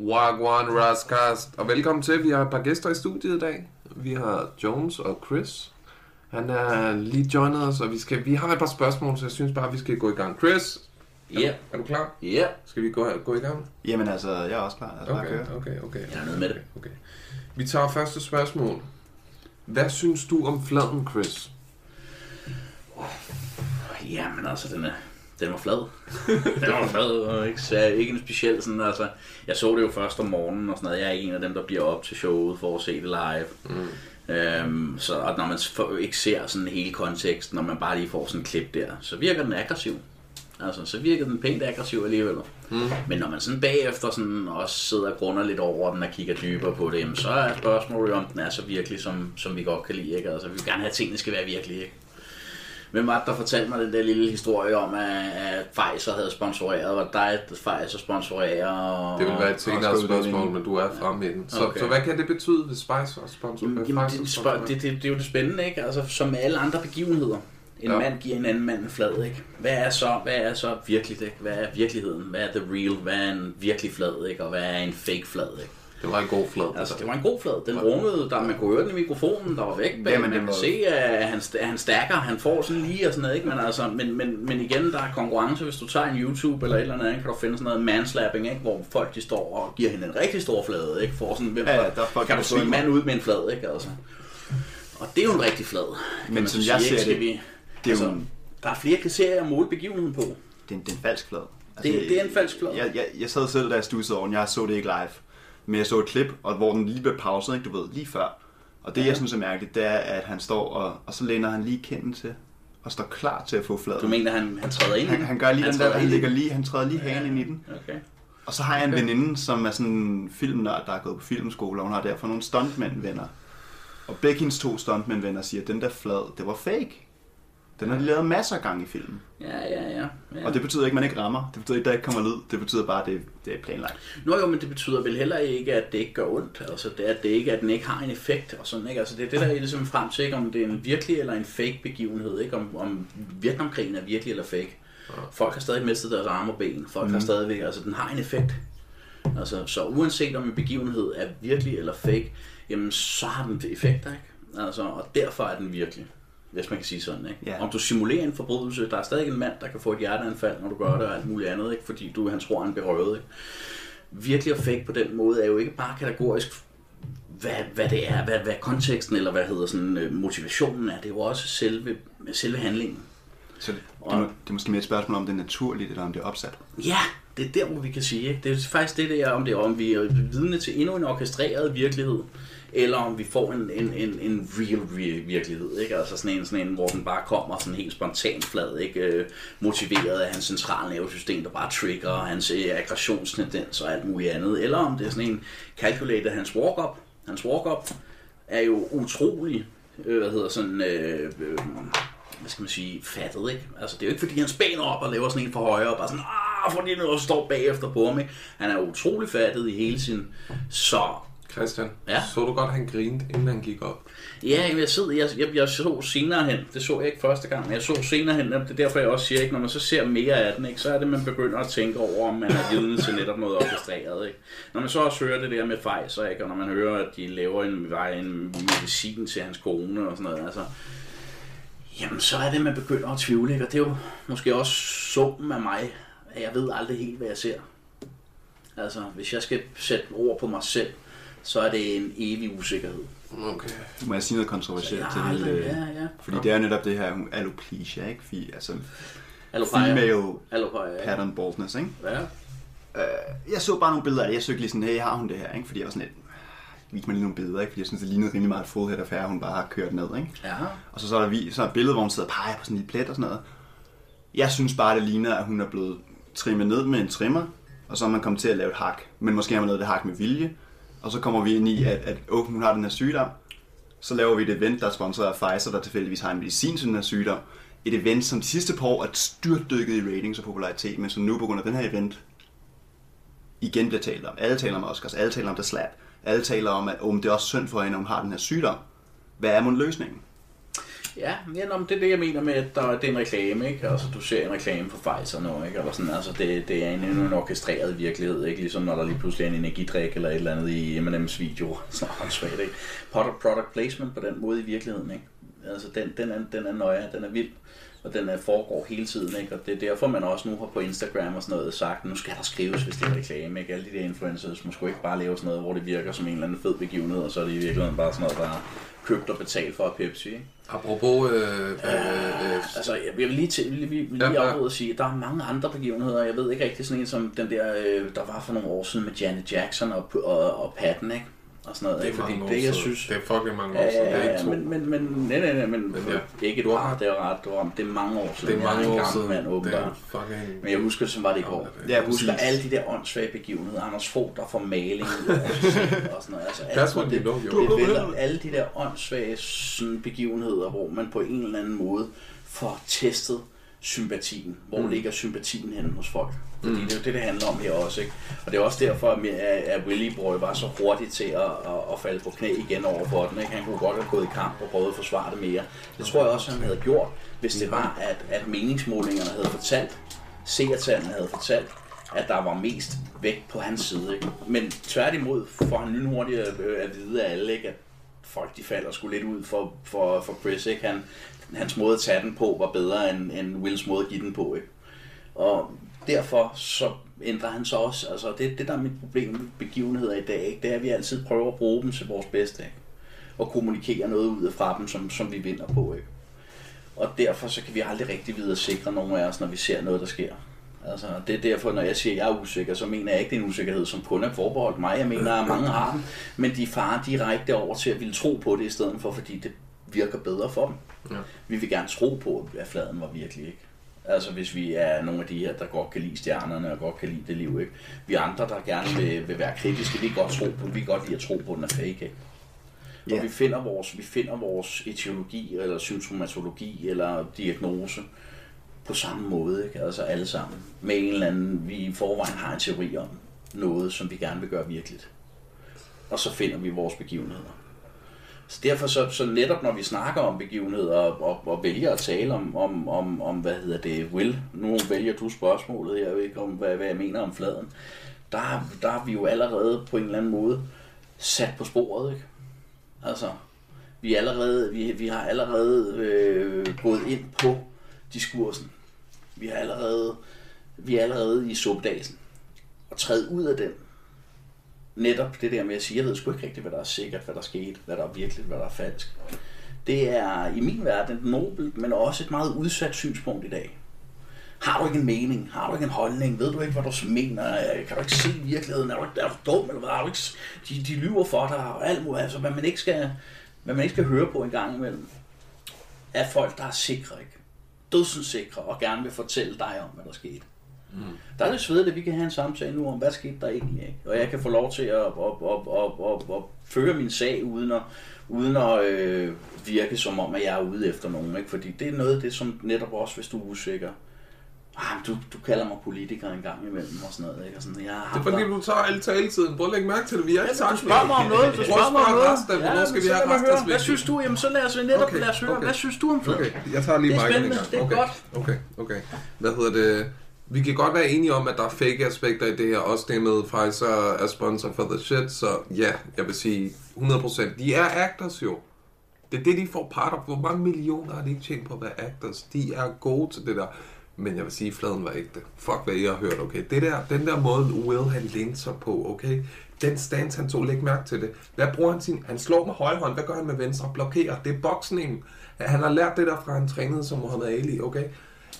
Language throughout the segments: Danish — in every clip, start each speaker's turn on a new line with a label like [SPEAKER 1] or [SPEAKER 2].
[SPEAKER 1] Wagwan Rascast, og velkommen til. Vi har et par gæster i studiet i dag. Vi har Jones og Chris. Han er lige joinet os, og vi, skal, vi har et par spørgsmål, så jeg synes bare, vi skal gå i gang. Chris, er,
[SPEAKER 2] Ja.
[SPEAKER 1] du, er du klar?
[SPEAKER 2] Ja.
[SPEAKER 1] Skal vi gå, gå i gang?
[SPEAKER 3] Jamen altså, jeg er også klar. Altså, bare
[SPEAKER 1] Okay, okay, okay.
[SPEAKER 2] Jeg er nede med det.
[SPEAKER 1] Okay. Vi tager første spørgsmål. Hvad synes du om fladen, Chris?
[SPEAKER 2] Jamen altså, den, er, den var flad. den var flad, og ikke, så ikke en speciel sådan, altså, jeg så det jo først om morgenen og sådan noget. Jeg er ikke en af dem, der bliver op til showet for at se det live. Mm. Øhm, så og når man ikke ser sådan hele konteksten, når man bare lige får sådan en klip der, så virker den aggressiv. Altså, så virker den pænt aggressiv alligevel. Mm. Men når man sådan bagefter sådan også sidder og grunder lidt over den og kigger dybere på det, jamen, så er spørgsmålet jo, om den er så virkelig, som, som vi godt kan lide. Ikke? Altså, vi vil gerne have, at tingene skal være virkelige. Ikke? Hvem var det, der fortalte mig den der lille historie om, at, at Pfizer havde sponsoreret? Var det dig, at Pfizer sponsorerer?
[SPEAKER 1] Det vil være et senere spørgsmål, men du er fremme i den. Så,
[SPEAKER 2] Okay.
[SPEAKER 1] så hvad kan det betyde, hvis Spice er sponsor?
[SPEAKER 2] Jamen,
[SPEAKER 1] Pfizer
[SPEAKER 2] det,
[SPEAKER 1] sponsorerer?
[SPEAKER 2] spørg, det, det, det, er jo det spændende, ikke? Altså, som med alle andre begivenheder. En
[SPEAKER 1] Ja.
[SPEAKER 2] ja. mand giver en anden mand en flad, ikke? Hvad er så, hvad er så virkeligt, ikke? Hvad er virkeligheden? Hvad er the real? Hvad er en virkelig flad, ikke? Og hvad er en fake flad, ikke?
[SPEAKER 1] Det var en god flad.
[SPEAKER 2] Altså, det var en god flad. Den rungede, der man kunne høre den i mikrofonen, der var væk bag.
[SPEAKER 3] Jamen,
[SPEAKER 2] man
[SPEAKER 3] den
[SPEAKER 2] kan
[SPEAKER 3] var-
[SPEAKER 2] se, at han, han stærker, han får sådan lige og sådan noget, ikke? Men, altså, men, men, men igen, der er konkurrence. Hvis du tager en YouTube eller et eller andet, kan du finde sådan noget manslapping, ikke? Hvor folk de står og giver hende en rigtig stor flade, ikke? For sådan, hvem
[SPEAKER 3] Ja, ja, der er folk,
[SPEAKER 2] kan
[SPEAKER 3] der
[SPEAKER 2] du slå en mand ud med en flad, ikke? Altså. Og det er jo en rigtig flad.
[SPEAKER 3] Men
[SPEAKER 2] man
[SPEAKER 3] som jeg ser det,
[SPEAKER 2] vi,
[SPEAKER 3] det er jo
[SPEAKER 2] altså,
[SPEAKER 3] en-
[SPEAKER 2] der er flere kriterier at måle begivenheden på.
[SPEAKER 3] Det er en, det er en falsk flad. Altså,
[SPEAKER 2] Det- det er en falsk flad.
[SPEAKER 3] Jeg, jeg, jeg sad selv, da jeg stussede over den. Jeg så det ikke live. Men jeg så et klip, og hvor den lige blev pauset, ikke, du ved, lige før. Og det,
[SPEAKER 2] Ja.
[SPEAKER 3] jeg synes er mærkeligt, det er, at han står, og, og så læner han lige kinden til, og står klar til at få fladen.
[SPEAKER 2] Du mener, han, han træder ind
[SPEAKER 3] han, han gør lige den der, han
[SPEAKER 2] den.
[SPEAKER 3] lige, han træder lige hagen ind i den.
[SPEAKER 2] Okay.
[SPEAKER 3] Og så har jeg en veninde, som er sådan en filmnørd, der er gået på filmskole, og hun har derfor nogle stuntmænd-venner. Og begge hendes to stuntmænd-venner siger, at den der flad, det var fake. Den har de lavet masser af gange i filmen.
[SPEAKER 2] Ja, ja, ja. Ja.
[SPEAKER 3] Og det betyder ikke, at man ikke rammer. Det betyder ikke, at der ikke kommer lyd. Det betyder bare, at det, det er planlagt.
[SPEAKER 2] Nå jo, men det betyder vel heller ikke, at det ikke gør ondt. Altså, det er, at det ikke, at den ikke har en effekt og sådan, ikke? Altså, det er det, der er ligesom frem til, ikke? om det er en virkelig eller en fake begivenhed, ikke? Om, om Vietnamkrigen er virkelig eller fake. Folk har stadig mistet deres arme og ben. Folk mm. har stadigvæk, altså, den har en effekt. Altså, så uanset om en begivenhed er virkelig eller fake, jamen, så har den effekter, ikke? Altså, og derfor er den virkelig. Hvis man kan sige sådan, ikke?
[SPEAKER 3] Ja.
[SPEAKER 2] Om du simulerer en forbrydelse, der er stadig en mand, der kan få et hjerteanfald, når du gør det og alt muligt andet, ikke? Fordi du, han tror, han er berøvet, ikke? virkelig og fake på den måde er jo ikke bare kategorisk, hvad, hvad det er, hvad, hvad konteksten eller hvad hedder sådan, øh, motivationen er. Det er jo også selve, selve handlingen.
[SPEAKER 3] Så det, det, er, må- det er måske mere et spørgsmål om, det er naturligt, eller om det er opsat.
[SPEAKER 2] Ja, det er der, hvor vi kan sige. Ikke? Det er faktisk det, der, om det er, om vi er vidne til endnu en orkestreret virkelighed, eller om vi får en, en, en, en real, real virkelighed. Ikke? Altså sådan en, sådan en, hvor den bare kommer sådan helt spontant flad, ikke? Øh, motiveret af hans centrale nervesystem, der bare trigger hans øh, aggressionstendens og alt muligt andet. Eller om det er sådan en calculator, hans walk-up. Hans walk-up er jo utrolig, øh, hvad hedder sådan, øh, øh, hvad skal man sige, fattet, ikke? Altså, det er jo ikke, fordi han spænder op og laver sådan en for højre, og bare sådan, ah, fordi han også står bagefter på ham, ikke? Han er utrolig fattet i hele sin... Så,
[SPEAKER 1] Christian,
[SPEAKER 2] Ja?
[SPEAKER 1] så du godt, han grinede, inden han gik op?
[SPEAKER 2] ja, jeg, sidder, jeg, jeg, jeg så senere hen, det så jeg ikke første gang, men jeg så senere hen, og det er derfor, jeg også siger, ikke, når man så ser mere af den, ikke, så er det, man begynder at tænke over, om man er vidne til netop noget orkestreret. Ikke? Når man så også hører det der med Pfizer, ikke, og når man hører, at de laver en, en medicin til hans kone og sådan noget, altså, Jamen, så er det, man begynder at tvivle, ikke? Og det er jo måske også summen af mig, at jeg ved aldrig helt, hvad jeg ser. Altså, hvis jeg skal sætte ord på mig selv, så er det en evig usikkerhed.
[SPEAKER 1] Okay.
[SPEAKER 3] Må jeg sige noget kontroversielt til det? hele?
[SPEAKER 2] ja, ja.
[SPEAKER 3] Fordi det er netop det her alopecia, ikke? Fi, altså
[SPEAKER 2] Alopecia.
[SPEAKER 3] female
[SPEAKER 2] Alopecia, ja.
[SPEAKER 3] pattern baldness, ikke?
[SPEAKER 2] Ja.
[SPEAKER 3] Jeg så bare nogle billeder af det. Jeg søgte lige sådan, hey, har hun det her, ikke? Fordi jeg var sådan lidt, vis mig lige nogle billeder, ikke? Fordi jeg synes, det lignede rimelig meget et head af hun bare har kørt ned, ikke?
[SPEAKER 2] Ja.
[SPEAKER 3] Og så, så er der vi, så er et billede, hvor hun sidder og peger på sådan en plet og sådan noget. Jeg synes bare, det ligner, at hun er blevet trimme ned med en trimmer, og så er man kommet til at lave et hak. Men måske har man lavet det hak med vilje. Og så kommer vi ind i, at, at oh, hun har den her sygdom. Så laver vi et event, der er sponsoreret af Pfizer, der tilfældigvis har en medicin til den her sygdom. Et event, som de sidste par år er styrtdykket i ratings og popularitet, men som nu på grund af den her event igen bliver talt om. Alle taler om Oscars, alle taler om The Slap. Alle taler om, at oh, det er også synd for hende, at hun har den her sygdom. Hvad er mon løsningen?
[SPEAKER 2] Ja, ja nå, men det er det, jeg mener med, at der, det er en reklame, ikke? Altså, du ser en reklame for Pfizer nu, ikke? Eller sådan, altså, det, det er en, en orkestreret virkelighed, ikke? Ligesom når der lige pludselig er en energidrik eller et eller andet i M&M's video. Så åndssvagt, ikke? Product, product placement på den måde i virkeligheden, ikke? Altså, den, den, er, den er nøje, den er vild og den er, foregår hele tiden, ikke? og det er derfor, man også nu har på Instagram og sådan noget sagt, nu skal der skrives, hvis det er reklame, ikke? Alle de der influencers må sgu ikke bare lave sådan noget, hvor det virker som en eller anden fed begivenhed, og så er det i virkeligheden bare sådan noget, der købt og betalt for Pepsi, ikke?
[SPEAKER 1] Apropos... Øh, øh, øh,
[SPEAKER 2] Altså, jeg vil lige, til, vil lige
[SPEAKER 1] Ja, ja.
[SPEAKER 2] afbryde og sige, at der er mange andre begivenheder. Jeg ved ikke rigtig sådan en som den der, øh, der var for nogle år siden med Janet Jackson og, og, og Patton, ikke? Og sådan noget,
[SPEAKER 1] det er
[SPEAKER 2] ikke? Fordi
[SPEAKER 1] mange år
[SPEAKER 2] det, jeg synes...
[SPEAKER 1] Det er fucking mange år
[SPEAKER 2] Ja,
[SPEAKER 1] siden.
[SPEAKER 2] ja,
[SPEAKER 1] Det er
[SPEAKER 2] ja,
[SPEAKER 1] ikke to.
[SPEAKER 2] men, men, men, nej, nej, nej, men,
[SPEAKER 1] Men ja.
[SPEAKER 2] ikke du har, det er ret, det var, det er mange år siden.
[SPEAKER 1] Det er mange år siden.
[SPEAKER 2] Mand,
[SPEAKER 1] Det er fucking...
[SPEAKER 2] Men jeg husker, som var det i går.
[SPEAKER 1] Ja,
[SPEAKER 2] Jeg husker
[SPEAKER 3] præcis.
[SPEAKER 2] alle de der åndssvage begivenheder. Anders Fogh, der får maling og sådan noget. Altså, alt det,
[SPEAKER 1] jo.
[SPEAKER 2] det vælter alle de der åndssvage sådan, begivenheder, hvor man på en eller anden måde får testet sympatien. Hvor mm. ligger sympatien henne hos folk? Fordi mm. det er jo det, det handler om her også. Ikke? Og det er også derfor, at Willy Boy var så hurtig til at, at, falde på knæ igen over for den. Ikke? Han kunne godt have gået i kamp og prøvet at forsvare det mere. Det tror jeg også, han havde gjort, hvis det var, at, at meningsmålingerne havde fortalt, seertallene havde fortalt, at der var mest vægt på hans side. Ikke? Men tværtimod får han lynhurtigt at, øh, at vide af alle, ikke? at folk de falder sgu lidt ud for, for, for Chris. Ikke? Han, hans måde at tage den på var bedre end, end Wills måde at give den på. Ikke? Og derfor så ændrer han så også, altså det, det der er mit problem med begivenheder i dag, ikke? det er, at vi altid prøver at bruge dem til vores bedste. Ikke? Og kommunikere noget ud fra dem, som, som vi vinder på. Ikke? Og derfor så kan vi aldrig rigtig vide at sikre nogen af os, når vi ser noget, der sker. Altså, det er derfor, når jeg siger, at jeg er usikker, så mener jeg ikke, det er en usikkerhed, som kun er forbeholdt mig. Jeg mener, at mange har den, men de farer direkte over til at ville tro på det i stedet for, fordi det virker bedre for dem.
[SPEAKER 1] Ja.
[SPEAKER 2] Vi vil gerne tro på, at fladen var virkelig, ikke? Altså hvis vi er nogle af de her, der godt kan lide stjernerne og godt kan lide det liv, ikke? Vi andre, der gerne vil, vil være kritiske, vi kan godt tro på, vi kan godt lide at tro på, at den er fake, ikke? Og vi finder vores, vi finder vores etiologi, eller symptomatologi, eller diagnose på samme måde, ikke? altså alle sammen, med en eller anden, vi i forvejen har en teori om noget, som vi gerne vil gøre virkeligt. Og så finder vi vores begivenheder. Så derfor så, så netop når vi snakker om begivenheder og, og, og vælger at tale om, om, om, om, hvad hedder det, will, nu vælger du spørgsmålet, jeg ved ikke om, hvad, hvad jeg mener om fladen, der, der er vi jo allerede på en eller anden måde sat på sporet, ikke? Altså, vi, allerede, vi, vi har allerede øh, gået ind på diskursen. Vi er allerede, vi er allerede i subdasen. Og træde ud af den. Netop det der med at sige, jeg ved sgu ikke rigtigt, hvad der er sikkert, hvad der er sket, hvad der er virkeligt, hvad der er falsk. Det er i min verden et nobelt, men også et meget udsat synspunkt i dag. Har du ikke en mening? Har du ikke en holdning? Ved du ikke, hvad du mener? Kan du ikke se virkeligheden? Er du, ikke- er du dum, eller hvad? Er du ikke, de, de lyver for dig, og alt muligt. Altså, hvad man ikke skal, hvad man ikke skal høre på en gang imellem, er folk, der er sikre, ikke? Dødsens sikre, og gerne vil fortælle dig om, hvad der skete. Mm. Der er det svedigt, at vi kan have en samtale nu om, hvad skete der egentlig, ikke? Og jeg kan få lov til at, at, at, at, at, at føre min sag, uden at, uden at øh, virke som om, at jeg er ude efter nogen, ikke? Fordi det er noget af det, som netop også, hvis du er usikker, ah, du, du kalder mig politiker en gang imellem og sådan noget, ikke? Og sådan, jeg har
[SPEAKER 1] Det er fordi, du tager alle taletiden. Prøv at lægge mærke til det. Vi har ikke
[SPEAKER 2] Ja,
[SPEAKER 1] sagt
[SPEAKER 2] du spørger mig om noget, du
[SPEAKER 1] at
[SPEAKER 2] spørger mig om noget.
[SPEAKER 1] Rasta. Hvornår skal
[SPEAKER 2] men
[SPEAKER 1] vi
[SPEAKER 2] så
[SPEAKER 1] have
[SPEAKER 2] mig høre. Hvad synes du? Jamen så lad os netop
[SPEAKER 1] Okay,
[SPEAKER 2] lad os høre.
[SPEAKER 1] okay.
[SPEAKER 2] Hvad synes du om fladen?
[SPEAKER 1] Okay, jeg tager lige
[SPEAKER 2] Det er spændende.
[SPEAKER 1] en gang.
[SPEAKER 2] Det er
[SPEAKER 1] okay.
[SPEAKER 2] godt.
[SPEAKER 1] Okay, okay. Hvad hedder det? Vi kan godt være enige om, at der er fake aspekter i det her. Også det med Pfizer er sponsor for the shit. Så ja, jeg vil sige 100%. De er actors jo. Det er det, de får part af. Hvor mange millioner har de ikke tjent på at være actors? De er gode til det der. Men jeg vil sige, at fladen var ægte. Fuck, hvad I har hørt, okay? Det der, den der måde, Will han lænede sig på, okay? Den stance, han tog, læg mærke til det. Hvad bruger han sin... Han slår med højre hånd. Hvad gør han med venstre? Blokerer. Det er boksningen. Han har lært det der fra, han trænede som Muhammad Ali, okay?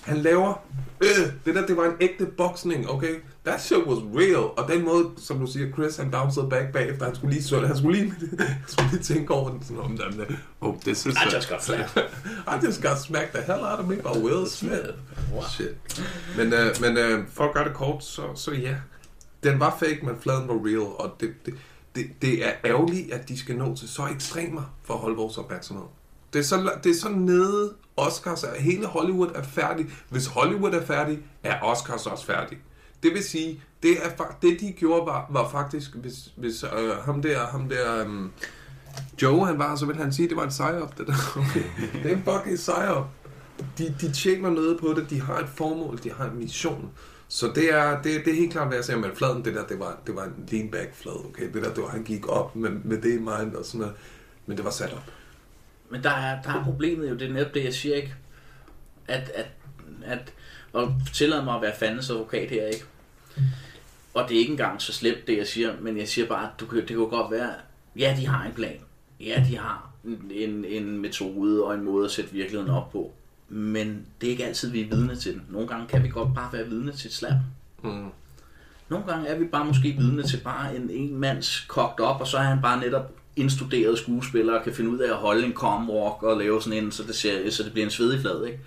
[SPEAKER 1] Han laver... Øh, det der, det var en ægte boksning, okay? That shit was real. Og den måde, som du siger, Chris, han bounced back bagefter. Han skulle lige, så, han skulle lige, han skulle lige tænke over den. Sådan, om den, oh, this is...
[SPEAKER 2] I just got slapped.
[SPEAKER 1] I just got smacked the hell out of me by Will Smith. Wow. Shit. Men, øh, men øh, for at gøre det kort, så, så ja. Den var fake, men fladen var real. Og det, det, det, det er ærgerligt, at de skal nå til så ekstremer for at holde vores opmærksomhed. Det er så, det er så nede, Oscars er, hele Hollywood er færdig. Hvis Hollywood er færdig, er Oscars også færdig. Det vil sige, det, er, det de gjorde var, var faktisk, hvis, hvis øh, ham der, ham der, um, Joe, han var, så vil han sige, at det var en psyop, det der. Okay. det er en fucking psyop. De, de tjener noget på det, de har et formål, de har en mission. Så det er, det, det er helt klart, hvad jeg siger, men fladen, det der, det var, det var en lean back flad, okay? Det der, det var, han gik op med, med det i mind og sådan noget, men det var sat op.
[SPEAKER 2] Men der er, der er problemet jo, det er netop det, jeg siger ikke, at, at, at og tillad mig at være fandens advokat her, ikke? Og det er ikke engang så slemt, det jeg siger, men jeg siger bare, at du, kan- det kan godt være, ja, de har en plan. Ja, de har en, en, en metode og en måde at sætte virkeligheden op på. Men det er ikke altid, vi er vidne til den. Nogle gange kan vi godt bare være vidne til et slap.
[SPEAKER 1] Mm.
[SPEAKER 2] Nogle gange er vi bare måske vidne til bare en, en mands kogt op, og så er han bare netop indstuderet skuespiller og kan finde ud af at holde en calm walk og lave sådan en, så det, ser, så det bliver en svedig flad, ikke?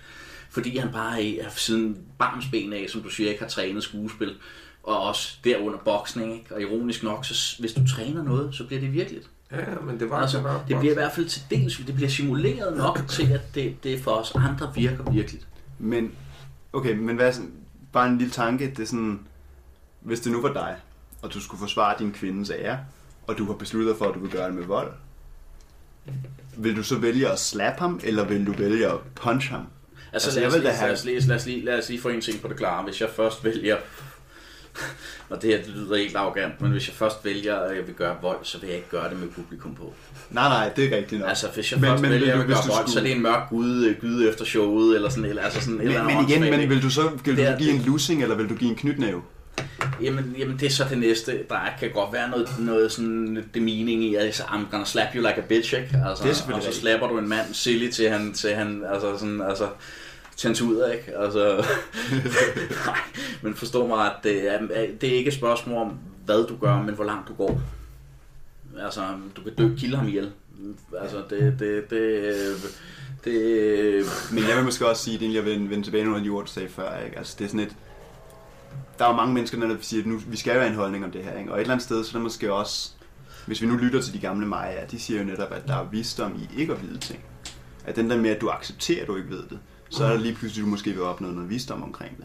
[SPEAKER 2] Fordi han bare er, siden barnsben af, som du siger, ikke har trænet skuespil, og også derunder boksning, ikke? Og ironisk nok, så hvis du træner noget, så bliver det virkeligt.
[SPEAKER 1] Ja, ja, men det var,
[SPEAKER 2] Altså,
[SPEAKER 1] det var
[SPEAKER 2] det bliver i hvert fald til dels, det bliver simuleret nok til, at det, det for os andre virker virkeligt.
[SPEAKER 3] Men, okay, men hvad er sådan, bare en lille tanke, det er sådan, hvis det nu var dig, og du skulle forsvare din kvindes ære, og du har besluttet dig for, at du vil gøre det med vold, vil du så vælge at slappe ham, eller vil du vælge at punch ham?
[SPEAKER 2] Altså,
[SPEAKER 3] Altså,
[SPEAKER 2] lad,
[SPEAKER 3] jeg
[SPEAKER 2] os
[SPEAKER 3] vil
[SPEAKER 2] lige,
[SPEAKER 3] da have-
[SPEAKER 2] lad, os lige, lad, os lige, lad os lige få en ting på det klare. Hvis jeg først vælger, og det her det lyder helt arrogant, men hvis jeg først vælger, at jeg vil gøre vold, så vil jeg ikke gøre det med publikum på.
[SPEAKER 3] Nej, nej, det er rigtigt nok.
[SPEAKER 2] Altså, hvis jeg
[SPEAKER 3] Men-
[SPEAKER 2] først
[SPEAKER 3] men
[SPEAKER 2] vælger
[SPEAKER 3] vil
[SPEAKER 2] at
[SPEAKER 3] du-
[SPEAKER 2] gøre
[SPEAKER 3] hvis du
[SPEAKER 2] vold, så er
[SPEAKER 3] skulle-
[SPEAKER 2] det en mørk gud, gud efter showet, eller sådan, eller, altså sådan et eller
[SPEAKER 3] men, men igen, men vil du så vil du give en lussing, eller vil du give en knytnæve?
[SPEAKER 2] Jamen, jamen, det er så det næste. Der kan godt være noget, noget sådan demeaning i, at I'm gonna slap you like a bitch, ikke? Altså,
[SPEAKER 3] Det er selvfølgelig
[SPEAKER 2] og så slapper du en mand silly til han, til han, altså sådan, altså, hans ud, ikke? Altså, nej, men forstå mig, at det er, det er ikke et spørgsmål om, hvad du gør, men hvor langt du går. Altså, du kan dø, kilde ham ihjel. Altså, det, det, det, det,
[SPEAKER 3] Men jeg vil måske også sige, at jeg vil vende tilbage af de ord, du sagde før. Ikke? Altså, det er sådan et... Der er jo mange mennesker, der siger, at nu, vi skal jo have en holdning om det her. Ikke? Og et eller andet sted, så er det måske også... Hvis vi nu lytter til de gamle Maja, de siger jo netop, at der er visdom i ikke at vide ting. At den der med, at du accepterer, at du ikke ved det, så er der lige pludselig, du måske vil opnå noget visdom omkring det.